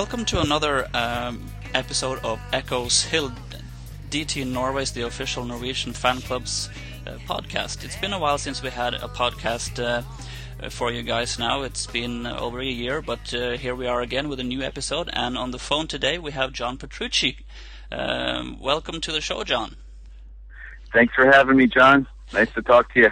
welcome to another um, episode of Echoes Hill, DT Norway's the official Norwegian fan club's uh, podcast. It's been a while since we had a podcast uh, for you guys now. It's been over a year, but uh, here we are again with a new episode. And on the phone today we have John Petrucci. Um, welcome to the show, John. Thanks for having me, John. Nice to talk to you.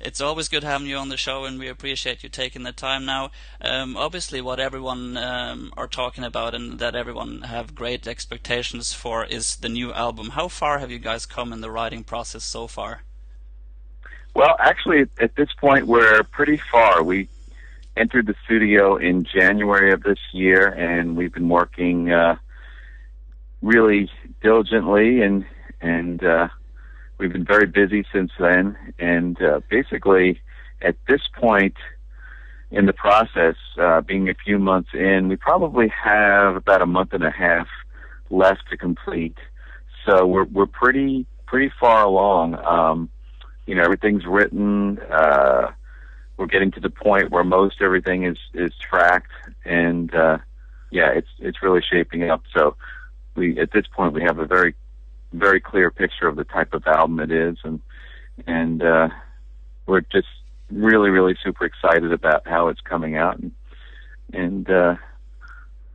It's always good having you on the show, and we appreciate you taking the time. Now, um, obviously, what everyone um, are talking about and that everyone have great expectations for is the new album. How far have you guys come in the writing process so far? Well, actually, at this point, we're pretty far. We entered the studio in January of this year, and we've been working uh, really diligently and and uh, we've been very busy since then, and uh, basically at this point in the process, uh, being a few months in, we probably have about a month and a half left to complete. So we're we're pretty pretty far along. Um, you know, everything's written. Uh, we're getting to the point where most everything is is tracked, and uh, yeah, it's it's really shaping up. So we at this point we have a very very clear picture of the type of album it is, and and uh, we're just really really super excited about how it's coming out, and and uh,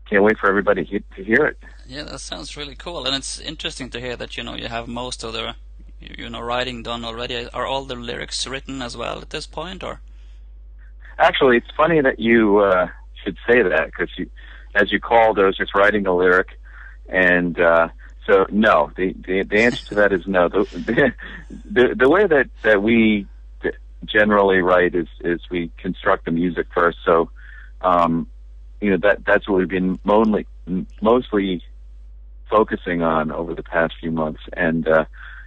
can't wait for everybody to hear it. Yeah, that sounds really cool, and it's interesting to hear that you know you have most of the you know writing done already. Are all the lyrics written as well at this point, or? Actually, it's funny that you uh, should say that because you, as you called, I was just writing a lyric, and uh, so no, the, the the answer to that is no. The the, the, way that that we generally write is is we construct the music first. So, um, you know that that's what we've been mostly mostly focusing on over the past few months. And uh,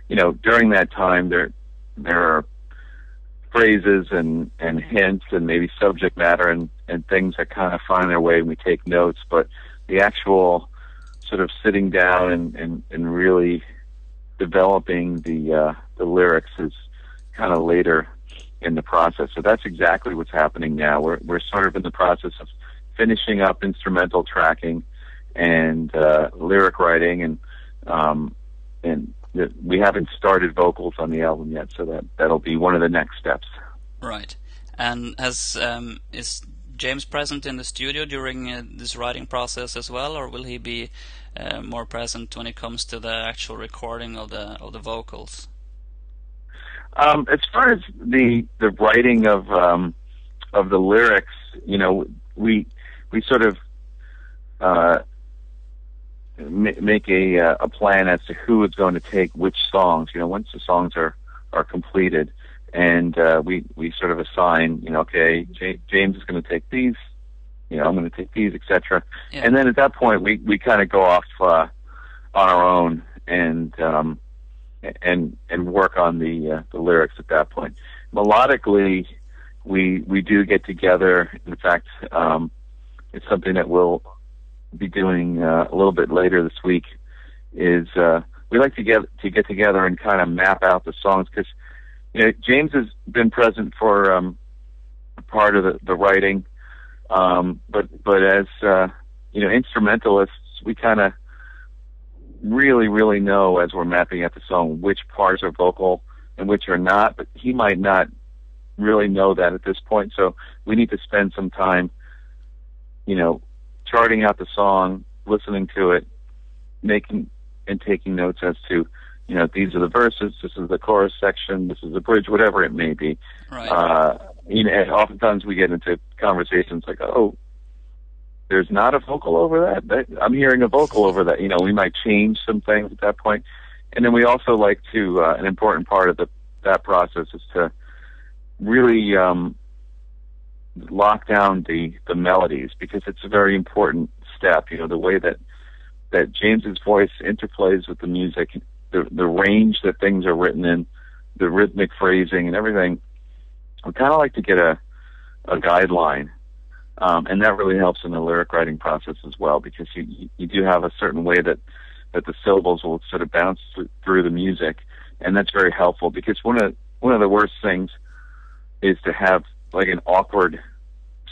you know, during that time, there there are phrases and and hints and maybe subject matter and and things that kind of find their way and we take notes. But the actual sort of sitting down and, and, and really developing the uh, the lyrics is kind of later in the process. So that's exactly what's happening now. We're we're sort of in the process of finishing up instrumental tracking and uh, lyric writing, and um, and we haven't started vocals on the album yet. So that that'll be one of the next steps. Right. And has um, is James present in the studio during uh, this writing process as well, or will he be uh, more present when it comes to the actual recording of the of the vocals? Um, as far as the the writing of um, of the lyrics, you know, we we sort of uh, make a uh, a plan as to who is going to take which songs. You know, once the songs are are completed, and uh, we we sort of assign, you know, okay, J- James is going to take these, you know, I'm going to take these, etc. Yeah. And then at that point, we we kind of go off uh, on our own and um, and and work on the uh, the lyrics at that point. Melodically, we we do get together. In fact, um, it's something that we'll be doing uh, a little bit later this week. Is uh, we like to get to get together and kind of map out the songs because James has been present for um, part of the, the writing, um, but but as uh, you know, instrumentalists, we kind of really really know as we're mapping out the song which parts are vocal and which are not. But he might not really know that at this point, so we need to spend some time, you know, charting out the song, listening to it, making and taking notes as to you know, these are the verses, this is the chorus section, this is the bridge, whatever it may be. Right. Uh, you know, and oftentimes we get into conversations like, oh, there's not a vocal over that. that. I'm hearing a vocal over that. You know, we might change some things at that point. And then we also like to, uh, an important part of the, that process is to really, um, lock down the, the melodies because it's a very important step. You know, the way that, that James's voice interplays with the music the the range that things are written in, the rhythmic phrasing and everything. We kind of like to get a a guideline, um, and that really helps in the lyric writing process as well because you you do have a certain way that that the syllables will sort of bounce through the music, and that's very helpful because one of one of the worst things is to have like an awkward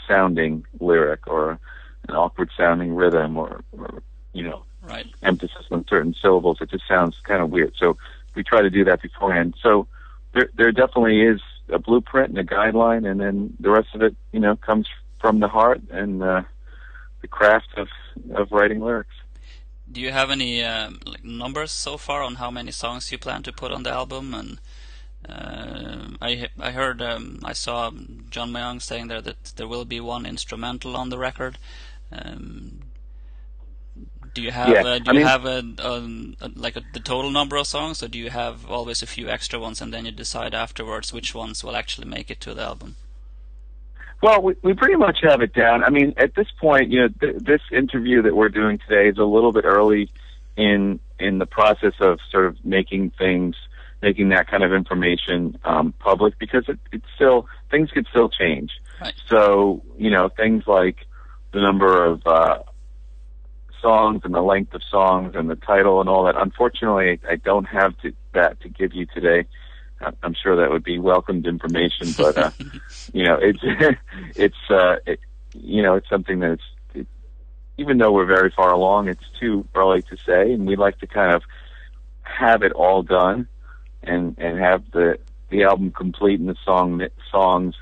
sounding lyric or an awkward sounding rhythm or, or you know right. emphasis on certain syllables. It just sounds kind of weird. So we try to do that beforehand. So there there definitely is a blueprint and a guideline, and then the rest of it, you know, comes from the heart and uh, the craft of of writing lyrics. Do you have any um, like numbers so far on how many songs you plan to put on the album? And uh, I I heard um, I saw John Myung saying there that there will be one instrumental on the record. Um, do you have Yeah, uh, do I you mean- have a, a, a like a, the total number of songs, or do you have always a few extra ones and then you decide afterwards which ones will actually make it to the album? Well, we, we pretty much have it down. I mean, at this point, you know, th- this interview that we're doing today is a little bit early in in the process of sort of making things, making that kind of information um, public because it, it's still things could still change. Right. So you know, things like the number of uh, songs and the length of songs and the title and all that. Unfortunately, I don't have to, that to give you today. I'm sure that would be welcomed information, but uh, you know, it's it's uh, it, you know, it's something that's it, even though we're very far along, it's too early to say, and we like to kind of have it all done and and have the the album complete and the song songs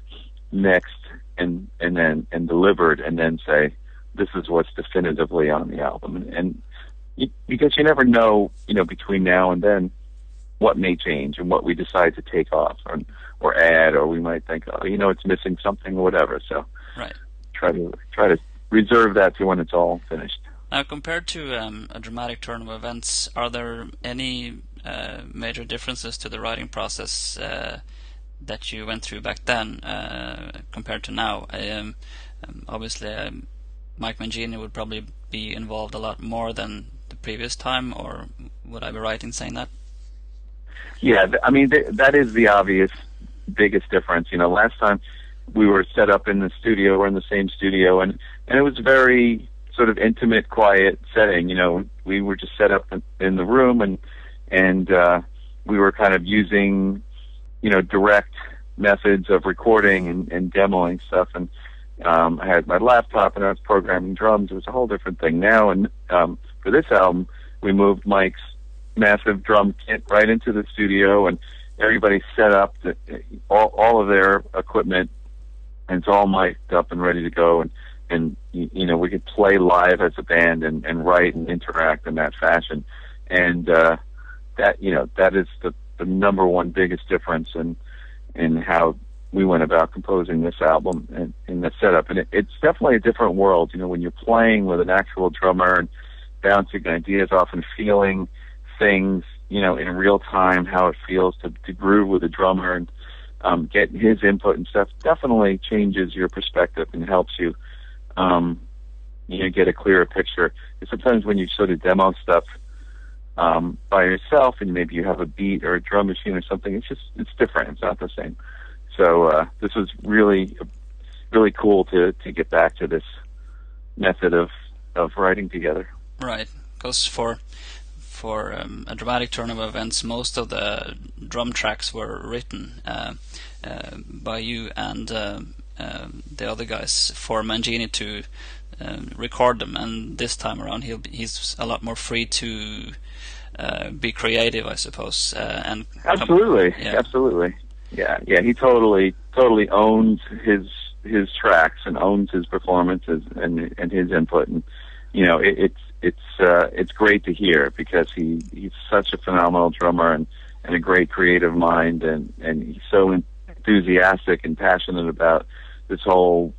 mixed and and then and delivered, and then say this is what's definitively on the album, and, and you, because you never know, you know, between now and then what may change and what we decide to take off or or add, or we might think, oh, you know, it's missing something or whatever. So Right. try to try to reserve that to when it's all finished. Now, compared to um, a dramatic turn of events, are there any uh, major differences to the writing process uh, that you went through back then uh, compared to now? Um, um, obviously, um, Mike Mangini would probably be involved a lot more than the previous time, or would I be right in saying that? Yeah, I mean th- that is the obvious biggest difference. You know, last time we were set up in the studio, we're in the same studio, and and it was very sort of intimate, quiet setting. You know, we were just set up in, in the room, and and uh, we were kind of using, you know, direct methods of recording and, and demoing stuff. And um, I had my laptop, and I was programming drums. It was a whole different thing now. And um, for this album, we moved Mike's massive drum kit right into the studio, and everybody set up the, all all of their equipment, and it's all mic'd up and ready to go. And and you know we could play live as a band and and write and interact in that fashion, and uh, that you know that is the the number one biggest difference in in how we went about composing this album and in the setup. And it, it's definitely a different world. You know, when you're playing with an actual drummer and bouncing ideas off and feeling things, you know, in real time, how it feels to, to groove with a drummer and um, get his input and stuff definitely changes your perspective and helps you, um, you know, get a clearer picture. And sometimes when you sort of demo stuff um, by yourself and maybe you have a beat or a drum machine or something, it's just it's different. It's not the same. So uh, this was really really cool to to get back to this method of of writing together. Right, because for for um, a dramatic turn of events, most of the drum tracks were written uh, uh, by you and uh, uh, the other guys for Mangini to uh, record them. And this time around, he'll be, he's a lot more free to uh, be creative, I suppose. Uh, and Absolutely, yeah. absolutely. Yeah, yeah. He totally, totally owns his his tracks and owns his performances and and his input. And you know, it, it's it's uh, it's great to hear because he he's such a phenomenal drummer and and a great creative mind and and he's so enthusiastic and passionate about this whole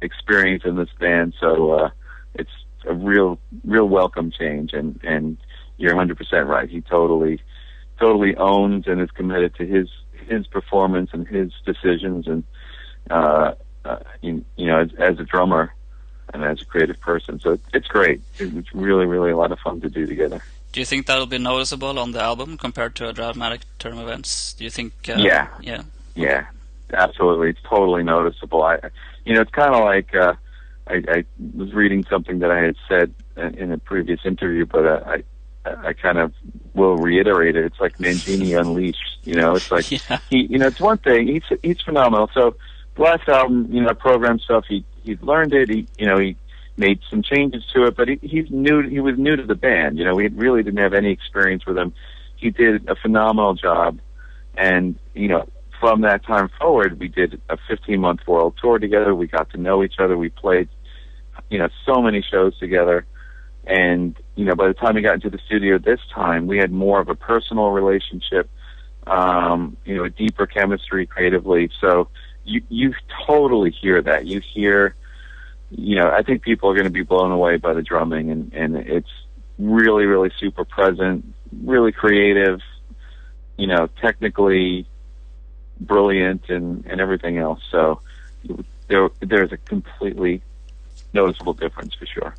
experience in this band. So uh, it's a real real welcome change and and you're 100% right. He totally totally owns and is committed to his his performance and his decisions and uh, uh you, you know as, as a drummer and as a creative person so it's great it's really really a lot of fun to do together do you think that'll be noticeable on the album compared to a dramatic term events? Do you think? Uh, Yeah. Yeah. yeah absolutely it's totally noticeable i you know it's kind of like uh I, I was reading something that I had said in a previous interview, but uh, I I kind of will reiterate it. It's like Mangini Unleashed. You know, it's like Yeah. he, you know, it's one thing. He's he's phenomenal. So the last album, you know, program stuff. He he learned it. He you know he made some changes to it, but he, he's new. He was new to the band. You know, we really didn't have any experience with him. He did a phenomenal job, and you know, from that time forward, we did a 15 month world tour together. We got to know each other. We played, you know, so many shows together. And, you know, by the time we got into the studio this time, we had more of a personal relationship, um, you know, a deeper chemistry creatively. So you, you totally hear that. You hear, you know, I think people are going to be blown away by the drumming and, and it's really, really super present, really creative, you know, technically brilliant and, and everything else. So there, there's a completely noticeable difference for sure.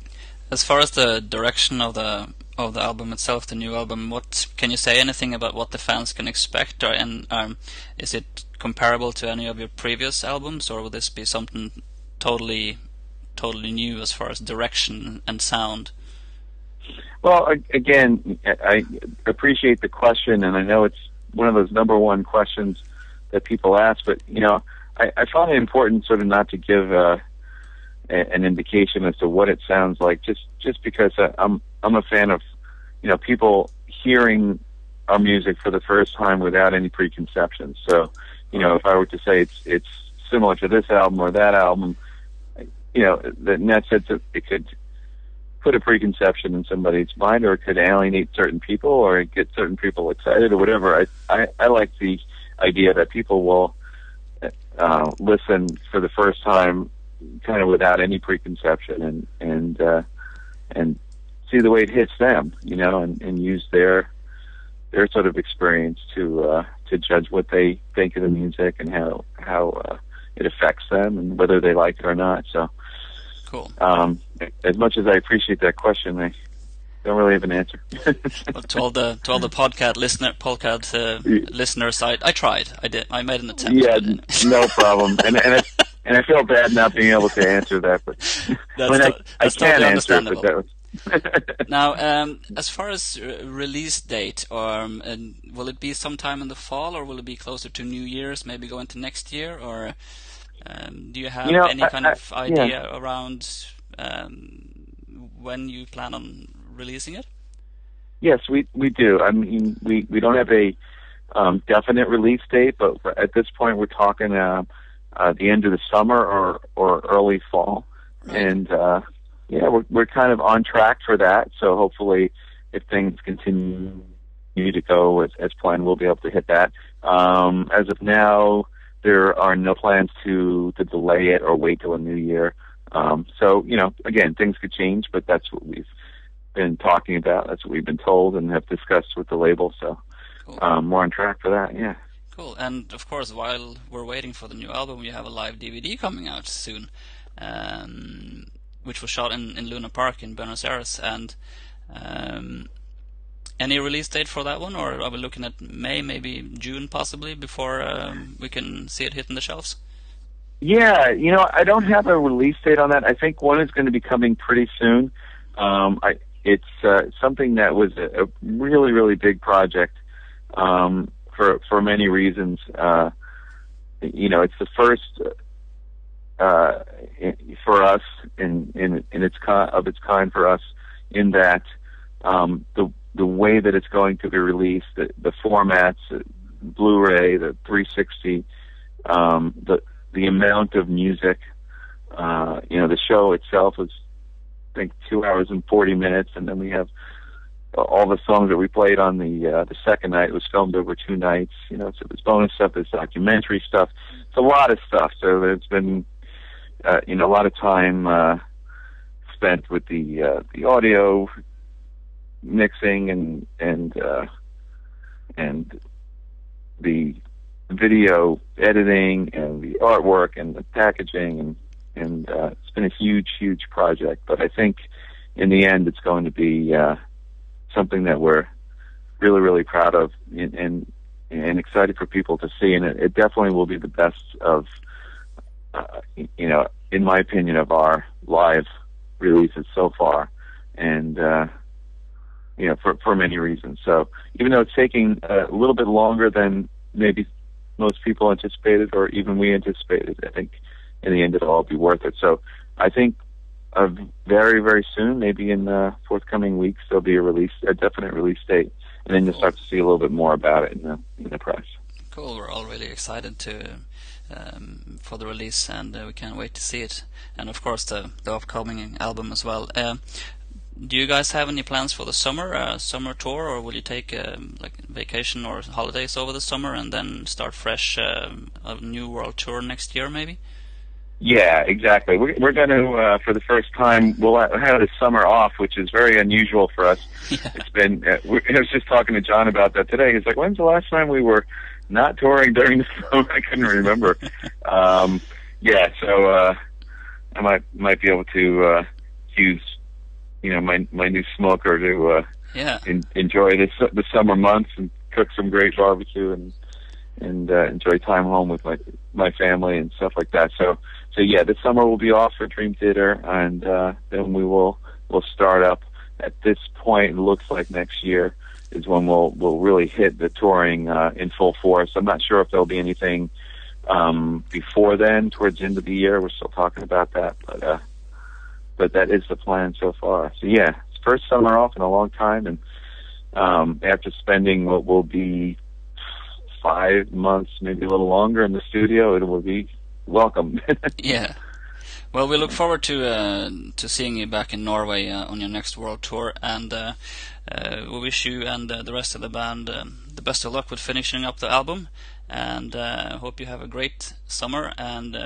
As far as the direction of the of the album itself, the new album, what can you say anything about what the fans can expect, or and um, is it comparable to any of your previous albums, or will this be something totally totally new as far as direction and sound? Well, again, I appreciate the question, and I know it's one of those number one questions that people ask, but you know, I, I find it important sort of not to give. An indication as to what it sounds like just just because I'm I'm a fan of you know people hearing our music for the first time without any preconceptions. So, you know, if I were to say it's it's similar to this album or that album, you know, sense that it could put a preconception in somebody's mind or it could alienate certain people or get certain people excited or whatever. I I, I like the idea that people will uh, listen for the first time kind of without any preconception and and uh, and see the way it hits them, you know, and, and use their their sort of experience to uh, to judge what they think of the music and how how uh, it affects them and whether they like it or not. So, cool. Um, as much as I appreciate that question, I don't really have an answer. well, to all the to all the podcast listener podcast uh, yeah. listeners, I I tried. I did. I made an attempt. Yeah, no problem. And and it, and I feel bad not being able to answer that, but that's, I, mean, I, I can answer it, but that was now, um, as far as release date, um, will it be sometime in the fall, or will it be closer to New Year's? Maybe go into next year, or um, do you have you know, any kind I, of idea yeah. around um, when you plan on releasing it? Yes, we we do. I mean, we we don't have a um, definite release date, but at this point, we're talking uh, uh, the end of the summer or or early fall, and uh, yeah, we're we're kind of on track for that. So hopefully, if things continue to go as, as planned, we'll be able to hit that. Um, as of now, there are no plans to to delay it or wait till a new year. Um, so you know, again, things could change, but that's what we've been talking about. That's what we've been told and have discussed with the label. So um, we're on track for that. Yeah. Cool. And of course, while we're waiting for the new album, you have a live DVD coming out soon. Um, which was shot in, in Luna Park in Buenos Aires. And um, any release date for that one, or are we looking at May, maybe June, possibly before um, we can see it hitting the shelves? Yeah, you know, I don't have a release date on that. I think one is going to be coming pretty soon. Um, I, it's uh, something that was a, a really, really big project um, for for many reasons. Uh, you know, it's the first uh, for us in in in its kind of its kind for us in that um, the the way that it's going to be released, the, the formats, Blu-ray, the 360, um, the the amount of music. Uh, you know, the show itself is, I think, two hours and 40 minutes, and then we have all the songs that we played on the uh, the second night. Was filmed over two nights. You know, so there's bonus stuff, there's documentary stuff. It's a lot of stuff. So it's been uh, you know, a lot of time uh, spent with the uh, the audio mixing and and uh, and the video editing and the artwork and the packaging and and uh, it's been a huge huge project. But I think in the end, it's going to be uh, something that we're really really proud of and, and and excited for people to see. And it, it definitely will be the best of uh, you know, in my opinion, of our live releases so far, and uh, you know, for for many reasons. So even though it's taking a little bit longer than maybe most people anticipated, or even we anticipated, I think in the end it'll all be worth it. So I think uh, very very soon, maybe in the forthcoming weeks, there'll be a release, a definite release date, and then you'll start to see a little bit more about it in the in the press. Cool. We're all really excited to um, for the release, and uh, we can't wait to see it. And of course, the the upcoming album as well. Uh, do you guys have any plans for the summer, uh, summer tour, or will you take um, like vacation or holidays over the summer and then start fresh um, a new world tour next year, maybe? Yeah, exactly. We're, we're going to, uh, for the first time, we'll have a summer off, which is very unusual for us. Yeah. It's been, uh, we, I was just talking to John about that today. He's like, when's the last time we were not touring during the summer? I couldn't remember. um, yeah, so, uh, I might, might be able to, uh, use, you know, my, my new smoker to, uh, yeah. in, enjoy this, the summer months and cook some great barbecue and, and uh, enjoy time home with my my family and stuff like that. So so yeah, this summer we'll be off for Dream Theater, and uh, then we will we'll start up. At this point, it looks like next year is when we'll we'll really hit the touring uh, in full force. I'm not sure if there'll be anything um, before then, towards the end of the year. We're still talking about that, but uh, but that is the plan so far. So yeah, first summer off in a long time, and um, after spending what will be five months, maybe a little longer in the studio, it will be welcome. yeah. Well, we look forward to uh, to seeing you back in Norway uh, on your next world tour, and uh, uh we wish you and uh, the rest of the band um, the best of luck with finishing up the album. And uh, hope you have a great summer, and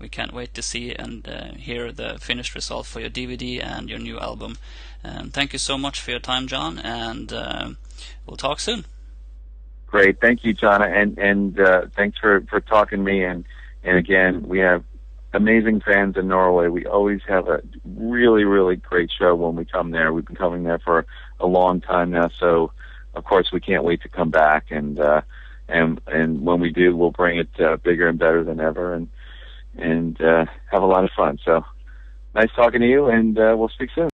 we can't wait to see and hear the finished result for your DVD and your new album. And thank you so much for your time, John, and we'll talk soon. Great, thank you, John, and and thanks for for talking to me and and again, we have amazing fans in Norway. We always have a really, really great show when we come there. We've been coming there for a long time now, so of course we can't wait to come back. And uh, and and when we do, we'll bring it uh, bigger and better than ever, and and uh, have a lot of fun. So nice talking to you, and uh, we'll speak soon.